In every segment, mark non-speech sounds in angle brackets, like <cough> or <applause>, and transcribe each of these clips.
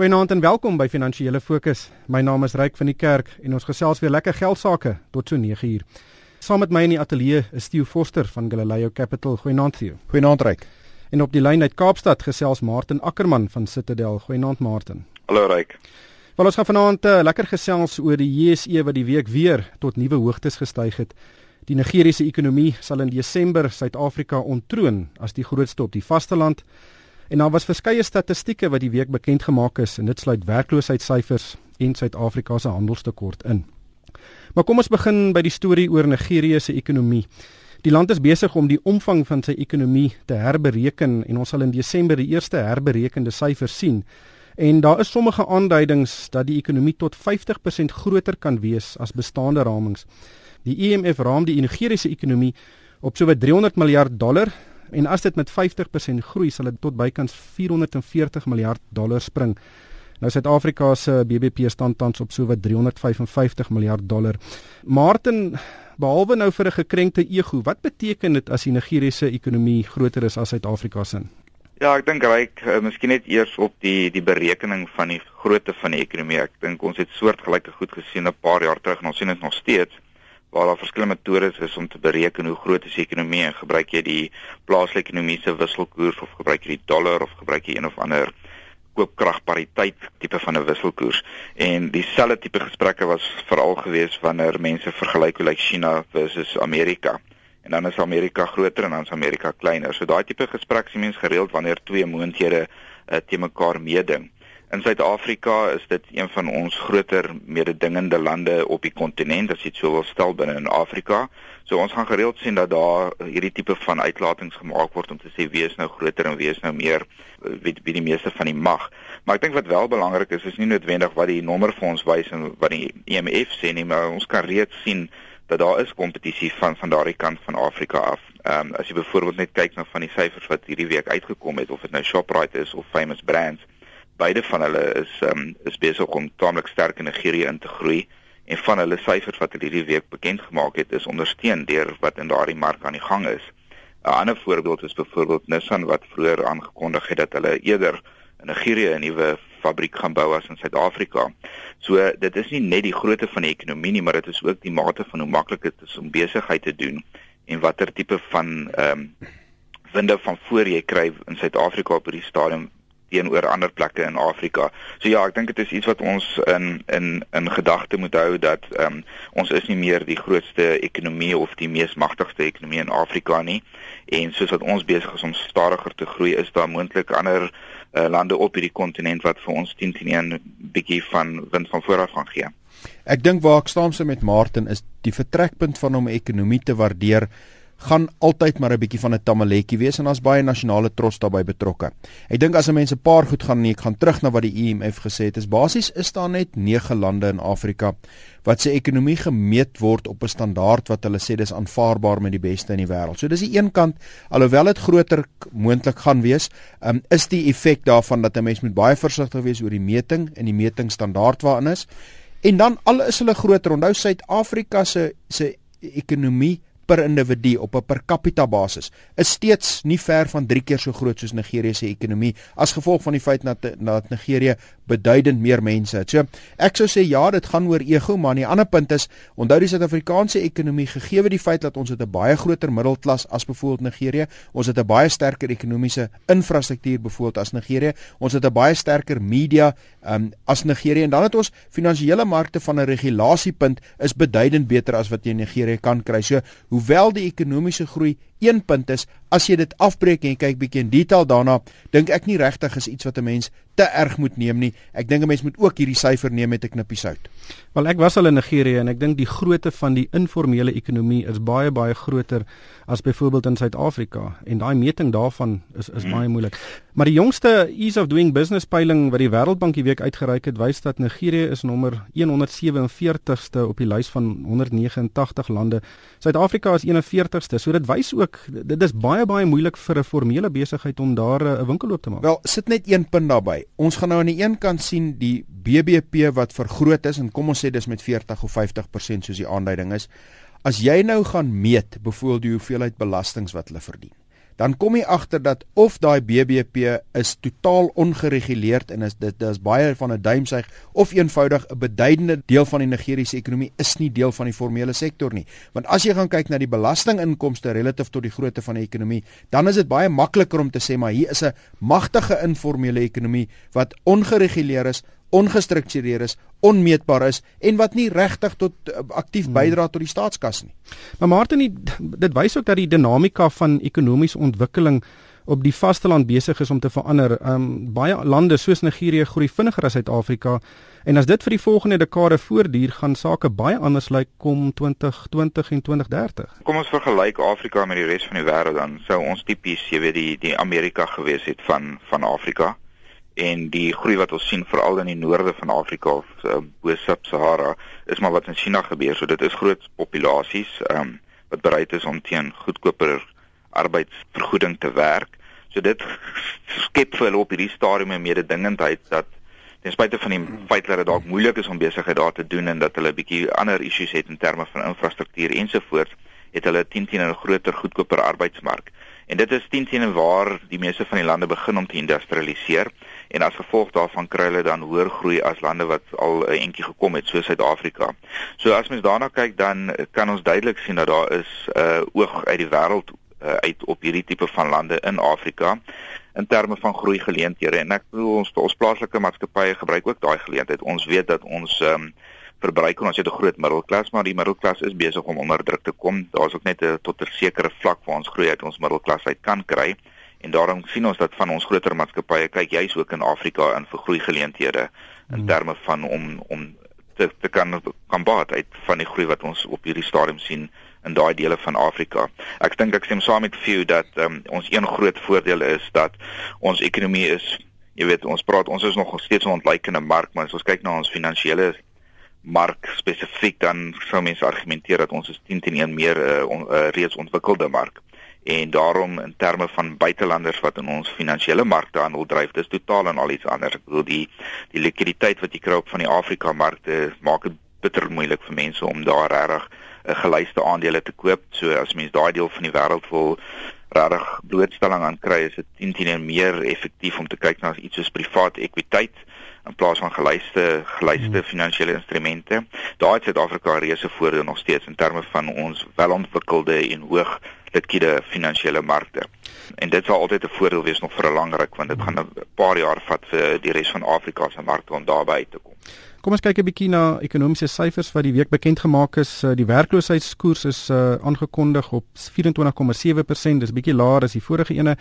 Goeienaand en welkom by Finansiële Fokus. My naam is Ryk van die Kerk en ons gesels weer lekker geld sake tot so 9uur. Saam met my in die ateljee is Theo Forster van Galileo Capital. Goeienaand Theo. Goeienaand Ryk. En op die lyn uit Kaapstad gesels Martin Ackermann van Citadel. Goeienaand Martin. Hallo Ryk. Wel ons gaan vanaand uh, lekker gesels oor die JSE wat die week weer tot nuwe hoogtes gestyg het. Die Nigeriese ekonomie sal in Desember Suid-Afrika ontroon as die grootste op die vasteland. En daar was verskeie statistieke wat die week bekend gemaak is en dit sluit werkloosheidssyfers en Suid-Afrika se handelstekort in. Maar kom ons begin by die storie oor Nigerië se ekonomie. Die land is besig om die omvang van sy ekonomie te herbereken en ons sal in Desember die eerste herberekende syfers sien. En daar is sommige aanduidings dat die ekonomie tot 50% groter kan wees as bestaande ramings. Die IMF raam die Nigeriese ekonomie op sowat 300 miljard dollar en as dit met 50% groei sal dit tot bykans 440 miljard dollar spring. Nou Suid-Afrika se BBP staan tans op so wat 355 miljard dollar. Martin, behalwe nou vir 'n gekrenkte ego, wat beteken dit as die Nigeriese ekonomie groter is as Suid-Afrika se? Ja, ek dink ryk, uh, miskien net eers op die die berekening van die grootte van die ekonomie. Ek dink ons het soortgelyke goed gesien 'n paar jaar terug en ons sien dit nog steeds waar daar verskillende metodes is om te bereken hoe groot is die ekonomie en gebruik jy die plaaslike ekonomiese wisselkoers of gebruik jy die dollar of gebruik jy een of ander koopkragpariteit tipe van 'n wisselkoers. En dieselfde tipe gesprekke was veral gewees wanneer mense vergelyk hoe lyk China versus Amerika. En dan is Amerika groter en dan is Amerika kleiner. So daai tipe gesprek sien mense gereeld wanneer twee moondhede uh, te mekaar meeding In Suid-Afrika is dit een van ons groter mededingende lande op die kontinent as jy dit sou wil stel binne in Afrika. So ons gaan gereeld sien dat daar hierdie tipe van uitlatings gemaak word om te sê wie is nou groter en wie is nou meer wie, wie die meeste van die mag. Maar ek dink wat wel belangrik is is nie noodwendig wat die nommer vir ons wys en wat die IMF sê nie, maar ons kan reeds sien dat daar is kompetisie van van daardie kant van Afrika af. Ehm um, as jy byvoorbeeld net kyk na van die syfers wat hierdie week uitgekom het of dit nou Shoprite is of Famous Brands beide van hulle is um, is besig om taamlik sterk in Nigerië in te groei en van hulle syfers wat hulle hierdie week bekend gemaak het is ondersteun deur wat in daardie mark aan die gang is. 'n Ander voorbeeld is byvoorbeeld Nissan wat vroeër aangekondig het dat hulle eerder in Nigerië 'n nuwe fabriek gaan bou as in Suid-Afrika. So dit is nie net die grootte van die ekonomie nie, maar dit is ook die mate van hoe maklik dit is om besigheid te doen en watter tipe van ehm um, winde van voor jy kry in Suid-Afrika op hierdie stadium teenoor ander plekke in Afrika. So ja, ek dink dit is iets wat ons in in in gedagte moet hou dat ehm um, ons is nie meer die grootste ekonomie of die mees magtigste ekonomie in Afrika nie. En soos wat ons besig is om stadiger te groei, is daar moontlik ander uh, lande op hierdie kontinent wat vir ons 10 teen 1 bietjie van wind van vooraf gaan gee. Ek dink waar ek staan met Martin is die vertrekpunt van om ekonomie te waardeer gaan altyd maar 'n bietjie van 'n tamaletjie wees en daar's baie nasionale trots daarbey betrokke. Ek dink as 'n mens 'n paar goed gaan nee, ek gaan terug na wat die IMF gesê het, is basies is daar net 9 lande in Afrika wat se ekonomie gemeet word op 'n standaard wat hulle sê dis aanvaarbaar met die beste in die wêreld. So dis die een kant alhoewel dit groter moontlik gaan wees, um, is die effek daarvan dat 'n mens moet baie versigtig wees oor die meting en die metingstandaard waarin is. En dan al is hulle groter, onthou Suid-Afrika se se ekonomie per individu op 'n per capita basis is steeds nie ver van 3 keer so groot soos Nigerië se ekonomie as gevolg van die feit dat dat Nigerië beduidend meer mense het. So ek sou sê ja, dit gaan oor ego, maar die ander punt is onthou die Suid-Afrikaanse ekonomie gegee die feit dat ons het 'n baie groter middelklas as byvoorbeeld Nigerië, ons het 'n baie sterker ekonomiese infrastruktuur byvoorbeeld as Nigerië, ons het 'n baie sterker media um, as Nigerië en dan het ons finansiële markte van 'n regulasiepunt is beduidend beter as wat jy in Nigerië kan kry. So hoewel die ekonomiese groei een punt is, as jy dit afbreek en jy kyk bietjie in detail daarna, dink ek nie regtig is iets wat 'n mens te erg moet neem nie. Ek dink 'n mens moet ook hierdie syfer neem met 'n knippie sout. Wel ek was al in Nigerië en ek dink die grootte van die informele ekonomie is baie baie groter as byvoorbeeld in Suid-Afrika en daai meting daarvan is is baie moeilik. Maar die jongste Ease of Doing Business peiling wat die Wêreldbank die week uitgereik het, wys dat Nigerië is nommer 147ste op die lys van 189 lande. Suid-Afrika is 41ste. So dit wys ook dit is baie baie moeilik vir 'n formele besigheid om daar eh, 'n winkel oop te maak. Wel, sit net een punt daarbey. Ons gaan nou aan die een kant sien die BBP wat vergroot is en kom ons sê dis met 40 of 50% soos die aanduiding is. As jy nou gaan meet byvoorbeeld die hoeveelheid belastings wat hulle verdien dan kom jy agter dat of daai BBP is totaal ongereguleerd en is dit dis baie van 'n duimsuig of eenvoudig 'n beduidende deel van die Nigeriese ekonomie is nie deel van die formele sektor nie. Want as jy gaan kyk na die belastinginkomste relatief tot die grootte van die ekonomie, dan is dit baie makliker om te sê maar hier is 'n magtige informele ekonomie wat ongereguleer is, ongestruktureer is, onmeetbaar is en wat nie regtig tot uh, aktief hmm. bydra tot die staatskas nie. Maar Martin, dit wys ook dat die dinamika van ekonomiese ontwikkeling op die vasteland besig is om te verander. Um baie lande soos Nigerië groei vinniger as Suid-Afrika en as dit vir die volgende dekade voortduur, gaan sake baie anders lyk kom 2020 en 2030. Kom ons vergelyk Afrika met die res van die wêreld dan sou ons tipies, jy weet, die die Amerika gewees het van van Afrika en die groei wat ons sien veral in die noorde van Afrika of uh, Sub-Sahara is maar wat in China gebeur. So dit is groot populasies ehm um, wat bereid is om teen goedkoper arbeidsvergoeding te werk. So dit <laughs> skep vir hulle op hierdie stadium 'n mededingendheid dat ten spyte van die feit dat dit dalk moeilik is om besigheid daar te doen en dat hulle 'n bietjie ander issues het in terme van infrastruktuur ensovoorts, het hulle teen teen 'n groter goedkoper arbeidsmark. En dit is teen teen waar die meeste van die lande begin om te industrialiseer en as gevolg daarvan kry hulle dan hoër groei as lande wat al 'n entjie gekom het soos Suid-Afrika. So as mens daarna kyk dan kan ons duidelik sien dat daar is 'n uh, oog uit die wêreld uh, uit op hierdie tipe van lande in Afrika in terme van groei geleenthede en ek bedoel ons ons plaaslike maatskappye gebruik ook daai geleentheid. Ons weet dat ons um, verbruik ons het 'n groot middelklas, maar die middelklas is besig om onder druk te kom. Daar's ook net 'n tot 'n sekere vlak waar ons groei uit ons middelklas uit kan kry en daarom sien ons dat van ons groter maatskappye kyk juis ook in Afrika in vir groei geleenthede in hmm. terme van om om te te kan kan baat uit van die groei wat ons op hierdie stadium sien in daai dele van Afrika. Ek dink ek stem saam met Few dat um, ons een groot voordeel is dat ons ekonomie is jy weet ons praat ons is nog steeds 'n ontleikende mark, maar as ons kyk na ons finansiële mark spesifiek dan sou mense argumenteer dat ons is 10 teen 1 meer 'n uh, on, uh, reeds ontwikkelde mark en daarom in terme van buitelanders wat in ons finansiële markte handel dryf dis totaal en al iets anders ek bedoel die die likwiditeit wat jy kry op van die Afrika markte maak dit bitter moeilik vir mense om daar regtig 'n uh, gelyste aandele te koop so as mens daai deel van die wêreld wil regtig blootstelling aan kry is dit 10 teen 1 meer effektief om te kyk na iets soos privaat ekwiteit in plaas van gelyste gelyste hmm. finansiële instrumente. Daar het Suid-Afrika reuse voordeel nog steeds in terme van ons welontwikkelde en hoog likwide finansiële markte. En dit sal altyd 'n voordeel wees nog vir 'n lang ruk want dit gaan 'n paar jaar vat vir die res van Afrika se markte om daarby uit te kom. Kom ons kyk 'n bietjie na ekonomiese syfers wat die week bekend gemaak is. Die werkloosheidskoers is uh, aangekondig op 24,7%, dis bietjie laer as die vorige ene.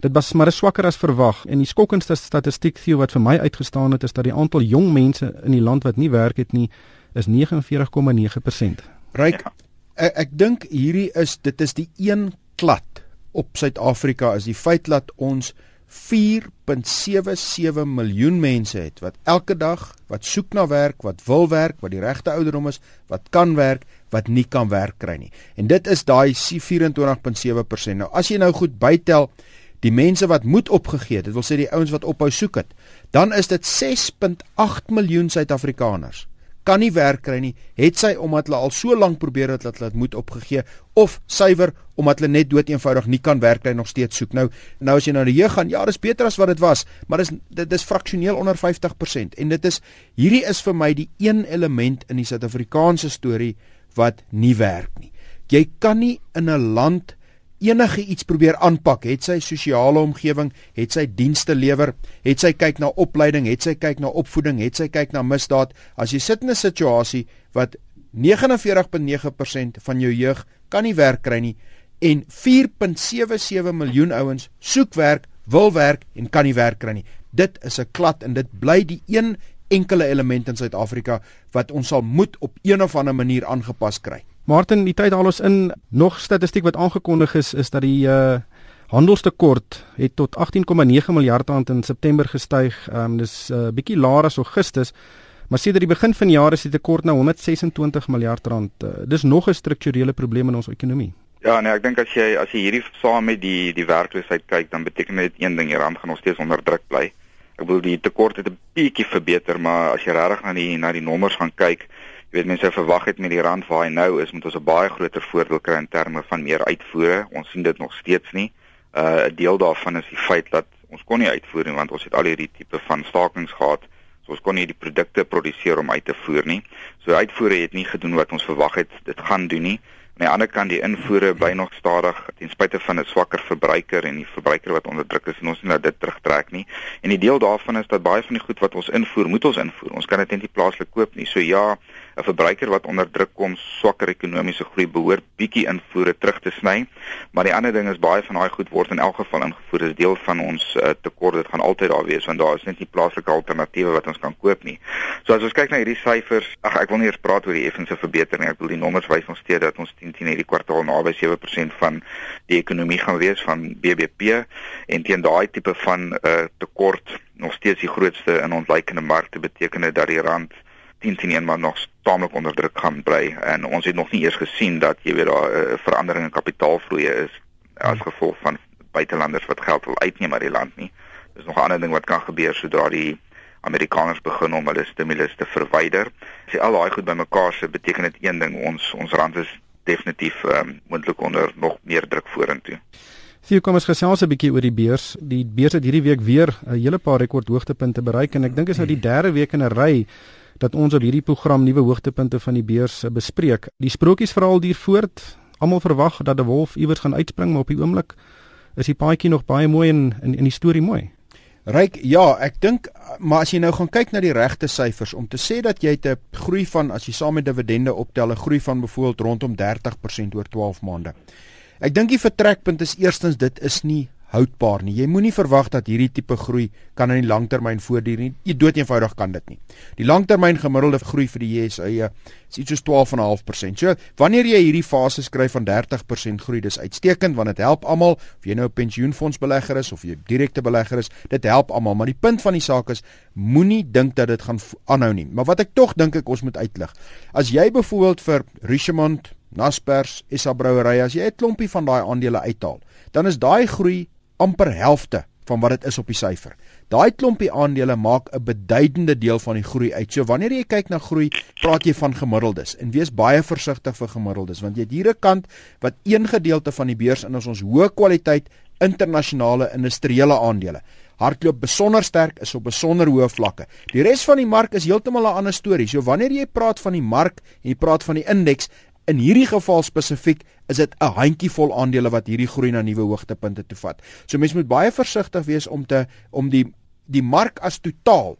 Dit was maar swakker as verwag. En die skokkendste statistiek Theo wat vir my uitgestaan het is dat die aantal jong mense in die land wat nie werk het nie is 49,9%. Ryk ja ek, ek dink hierdie is dit is die een klad op Suid-Afrika is die feit dat ons 4.77 miljoen mense het wat elke dag wat soek na werk, wat wil werk, wat die regte ouderdom is, wat kan werk, wat nie kan werk kry nie. En dit is daai 24.7%. Nou as jy nou goed bytel die mense wat moet opgegee het, dit wil sê die ouens wat ophou soek het, dan is dit 6.8 miljoen Suid-Afrikaners kan nie werk kry nie, het sy omdat hulle al so lank probeer het dat hulle dit moet opgegee of suiwer omdat hulle net dood eenvoudig nie kan werk kry nog steeds soek. Nou nou as jy na die jeug gaan, ja, dis beter as wat dit was, maar dis dit is fraksioneel onder 50% en dit is hierdie is vir my die een element in die Suid-Afrikaanse storie wat nie werk nie. Jy kan nie in 'n land enige iets probeer aanpak, het sy sosiale omgewing, het sy dienste lewer, het sy kyk na opleiding, het sy kyk na opvoeding, het sy kyk na misdaad. As jy sit in 'n situasie wat 49.9% van jou jeug kan nie werk kry nie en 4.77 miljoen ouens soek werk, wil werk en kan nie werk kry nie. Dit is 'n klad en dit bly die een enkele element in Suid-Afrika wat ons sal moet op een of ander manier aangepas kry. Martin, die tyd haal ons in nog statistiek wat aangekondig is is dat die uh handelstekort het tot 18,9 miljard rand in September gestyg. Ehm um, dis 'n uh, bietjie laer as Augustus, maar sedert die begin van die jaar is die tekort nou 126 miljard rand. Uh, dis nog 'n strukturele probleem in ons ekonomie. Ja, nee, ek dink as jy as jy hierdie saam met die die werkloosheid kyk, dan beteken dit een ding, die rand gaan nog steeds onder druk bly. Ek bedoel die tekort het 'n bietjie verbeter, maar as jy regtig na die na die nommers gaan kyk, weet mense verwag het met die rand waar hy nou is moet ons 'n baie groter voordeel kry in terme van meer uitvoere. Ons sien dit nog steeds nie. 'n uh, deel daarvan is die feit dat ons kon nie uitvoer nie want ons het al hierdie tipe van stakings gehad. So ons kon nie die produkte produseer om uit te voer nie. So uitvoere het nie gedoen wat ons verwag het dit gaan doen nie. Aan die ander kant die invoere bly nog stadig ten spyte van 'n swakker verbruiker en die verbruiker wat onderdruk is en ons nie dat dit terugtrek nie. En die deel daarvan is dat baie van die goed wat ons invoer, moet ons invoer. Ons kan dit net nie plaaslik koop nie. So ja, 'n verbruiker wat onder druk kom, swakker ekonomiese groei behoort bietjie invoere terug te sny. Maar die ander ding is baie van daai goed word in elk geval ingevoer. Dit is deel van ons uh, tekort. Dit gaan altyd daar wees want daar is net nie plaaslike alternatiewe wat ons kan koop nie. So as ons kyk na hierdie syfers, ag ek wil nie eers praat oor die effense verbetering. Ek bedoel die nommers wys ons steeds dat ons 10 10 hierdie kwartaal naby 7% van die ekonomie gaan wees van BBP en teen daai tipe van uh, tekort nog steeds die grootste in ontleikende markte beteken dit dat die rand 10 teen 1 maar nog taamlik onder druk gaan bly en ons het nog nie eers gesien dat jy weet daar 'n uh, verandering in kapitaalvloei is as gevolg van buitelanders wat geld wil uitneem uit die land nie. Dis nog 'n ander ding wat kan gebeur sodra die Amerikaners begin om hulle stimulus te verwyder. As jy al daai goed bymekaar sit, beteken dit een ding, ons ons rand is definitief um, moontlik onder nog meer druk vorentoe. Sien kom ons gesels 'n bietjie oor die beurs. Die beurs het hierdie week weer 'n hele paar rekordhoogtepunte bereik en ek dink is nou die derde week in 'n ry dat ons op hierdie program nuwe hoogtepunte van die beurs bespreek. Die sprokiesverhaal duur voort. Almal verwag dat 'n wolf iewers gaan uitspring, maar op die oomblik is die paadjie nog baie mooi en in in die storie mooi. Ryk, ja, ek dink maar as jy nou gaan kyk na die regte syfers om te sê dat jy 'n groei van as jy saam met dividende optel 'n groei van byvoorbeeld rondom 30% oor 12 maande. Ek dink die vertrekpunt is eerstens dit is nie houdbaar nie. Jy moenie verwag dat hierdie tipe groei kan in die langtermyn voortduur nie. Jy dood eenvoudig kan dit nie. Die langtermyn gemiddelde groei vir die JSE is iets soos 12.5%. So, wanneer jy hierdie fase skryf van 30% groei, dis uitstekend want dit help almal, of jy nou 'n pensioenfondsbelegger is of jy direkte belegger is, dit help almal, maar die punt van die saak is moenie dink dat dit gaan aanhou nie. Maar wat ek tog dink ek ons moet uitlig. As jy byvoorbeeld vir Richemont Naspers, Essa Brouwery, as jy 'n klompie van daai aandele uithaal, dan is daai groei amper helfte van wat dit is op die syfer. Daai klompie aandele maak 'n beduidende deel van die groei uit. So wanneer jy kyk na groei, praat jy van gemiddeldes en wees baie versigtig vir gemiddeldes want jy het hier 'n kant wat een gedeelte van die beurs in ons hoë kwaliteit internasionale industriële aandele hardloop besonder sterk is op besonder hoë vlakke. Die res van die mark is heeltemal 'n ander storie. So wanneer jy praat van die mark en jy praat van die indeks, In hierdie geval spesifiek is dit 'n handjievol aandele wat hierdie groei na nuwe hoogtepunte toe vat. So mense moet baie versigtig wees om te om die die mark as totaal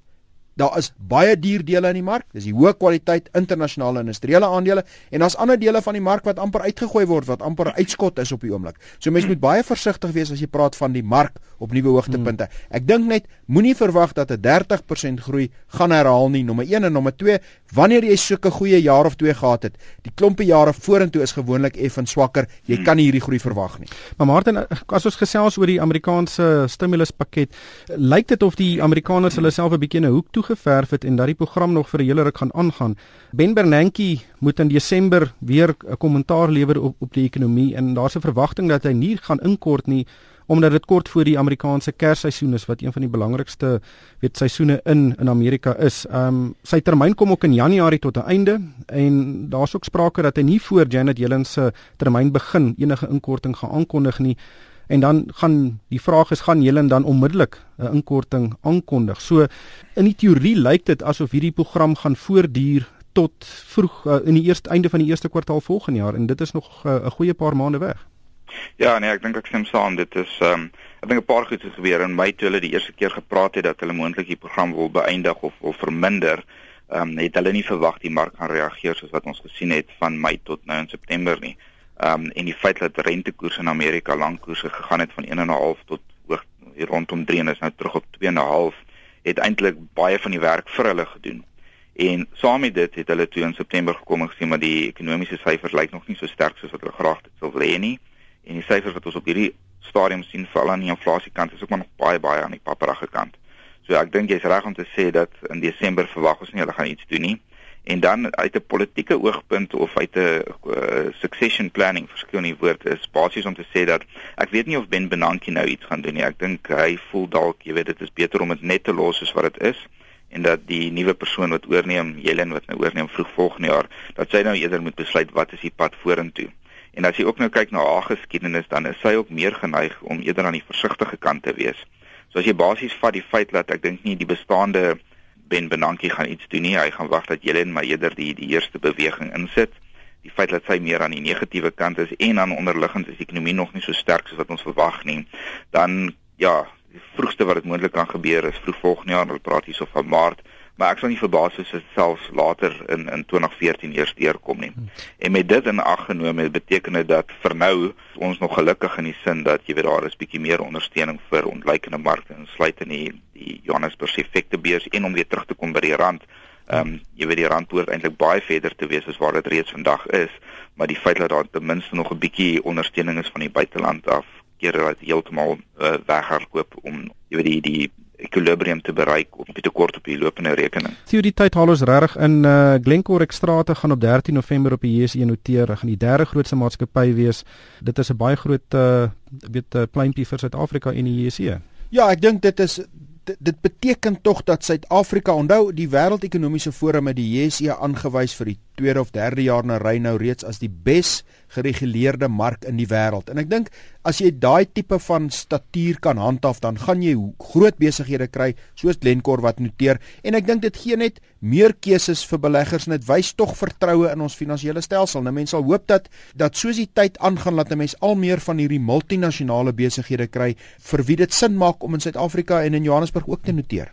Daar is baie duur dele in die mark. Dis die hoë kwaliteit internasionale industriële aandele en daar's ander dele van die mark wat amper uitgegooi word wat amper uitskot is op die oomblik. So mense moet baie versigtig wees as jy praat van die mark op nuwe hoogtepunte. Ek dink net moenie verwag dat 'n 30% groei gaan herhaal nie. Nommer 1 en nommer 2, wanneer jy sulke goeie jaar of twee gehad het, die klompie jare vorentoe is gewoonlik effens swakker. Jy kan nie hierdie groei verwag nie. Maar Martin, as ons gesels oor die Amerikaanse stimuluspakket, lyk dit of die Amerikaners hulle self 'n bietjie in 'n hoek toe geverf het en dat die program nog vir 'n hele ruk gaan aangaan. Ben Bernanke moet in Desember weer 'n kommentaar lewer op op die ekonomie en daar's 'n verwagting dat hy nie gaan inkort nie omdat dit kort voor die Amerikaanse Kersseisoen is wat een van die belangrikste weet seisoene in in Amerika is. Ehm um, sy termyn kom ook in Januarie tot 'n einde en daar's ook sprake dat hy nie voor Janet Yellen se termyn begin enige inkorting gaan aankondig nie. En dan gaan die vraag is gaan julle dan onmiddellik 'n inkorting aankondig. So in die teorie lyk dit asof hierdie program gaan voortduur tot vroeg uh, in die eerste einde van die eerste kwartaal volgende jaar en dit is nog eh, 'n uh, goeie paar maande weg. Ja, nee, ek dink ek stem saam. Dit is ehm um, ek dink 'n paar goed het gebeur in Mei toe hulle die eerste keer gepraat het dat hulle moontlik die program wil beëindig of of verminder. Ehm um, het hulle nie verwag die mark gaan reageer soos wat ons gesien het van Mei tot nou in September nie. Ehm um, en die feit dat rentekoerse in Amerika lankkoerse gegaan het van 1.5 tot hoog hier rondom 3 en is nou terug op 2.5 het eintlik baie van die werk vir hulle gedoen. En saam met dit het hulle toe in September gekom en gesien maar die ekonomiese syfers lyk nog nie so sterk soos wat hulle graag dit sou wil hê nie. En die syfers wat ons op hierdie stadium sien val aan die inflasiekant is ook maar nog baie baie aan die paperige kant. So ek dink jy's reg om te sê dat in Desember verwag ons nie hulle gaan iets doen nie en dan uit 'n politieke oogpunt of uit 'n uh, succession planning verskil nie woord is basies om te sê dat ek weet nie of Ben Bernanke nou iets gaan doen nie. Ek dink hy voel dalk, jy weet, dit is beter om dit net te los soos wat dit is en dat die nuwe persoon wat oorneem, Jelen wat nou oorneem vroeg volgende jaar, dat sy nou eerder moet besluit wat is die pad vorentoe. En as jy ook nou kyk na haar geskiedenis, dan is sy ook meer geneig om eerder aan die versigtige kant te wees. So as jy basies vat die feit dat ek dink nie die bestaande Ben Bernanke gaan iets doen nie, hy gaan wag dat Helen maar eerder die die eerste beweging insit. Die feit dat sy meer aan die negatiewe kant is en aan onderliggend is die ekonomie nog nie so sterk soos wat ons verwag nie, dan ja, die vroegste wat dit moontlik kan gebeur is vroeg volgende jaar, hulle praat hierso van Maart maar ek sal nie verbaas wees as dit selfs later in in 2014 eers deurkom nie. En met dit in ag genome beteken dit dat vir nou ons nog gelukkig in die sin dat jy weet daar is bietjie meer ondersteuning vir ontleikende markte insluitend in die, die Johannesburg effekte beurs en om weer terug te kom by die rand. Ehm um, jy weet die rand hoort eintlik baie verder te wees as waar dit reeds vandag is, maar die feit dat daar ten minste nog 'n bietjie ondersteuning is van die buiteland af keer dat heeltemal uh, weghardloop om jy weet die die equilibrium te bereik of te kort op die lopende rekening. Sien die tyd haal ons regtig in uh, Glencore Extrate gaan op 13 November op die JSE noteer, gaan die derde grootste maatskappy wees. Dit is 'n baie groot uh weet uh, pleintjie vir Suid-Afrika en die JSE. Ja, ek dink dit is dit beteken tog dat Suid-Afrika onthou die wêreldekonomiese forum het die JSE aangewys vir die tweede of derde jaar na ry nou reeds as die bes gereguleerde mark in die wêreld. En ek dink as jy daai tipe van statuur kan handhaaf, dan gaan jy groot besighede kry soos Glencore wat noteer en ek dink dit gee net meer keuses vir beleggers en dit wys tog vertroue in ons finansiële stelsel. Nou mense sal hoop dat dat soos die tyd aangaan dat 'n mens al meer van hierdie multinasjonale besighede kry vir wie dit sin maak om in Suid-Afrika en in Johannesburg ook te noteer.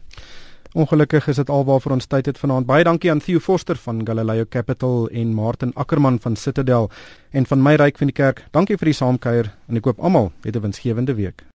Ongelukkig is dit alwaarvoor ons tyd het vanaand. Baie dankie aan Theo Forster van Galileo Capital en Martin Ackerman van Citadel en van my ryk van die kerk. Dankie vir die saamkuier en ek koop almal 'n winsgewende week.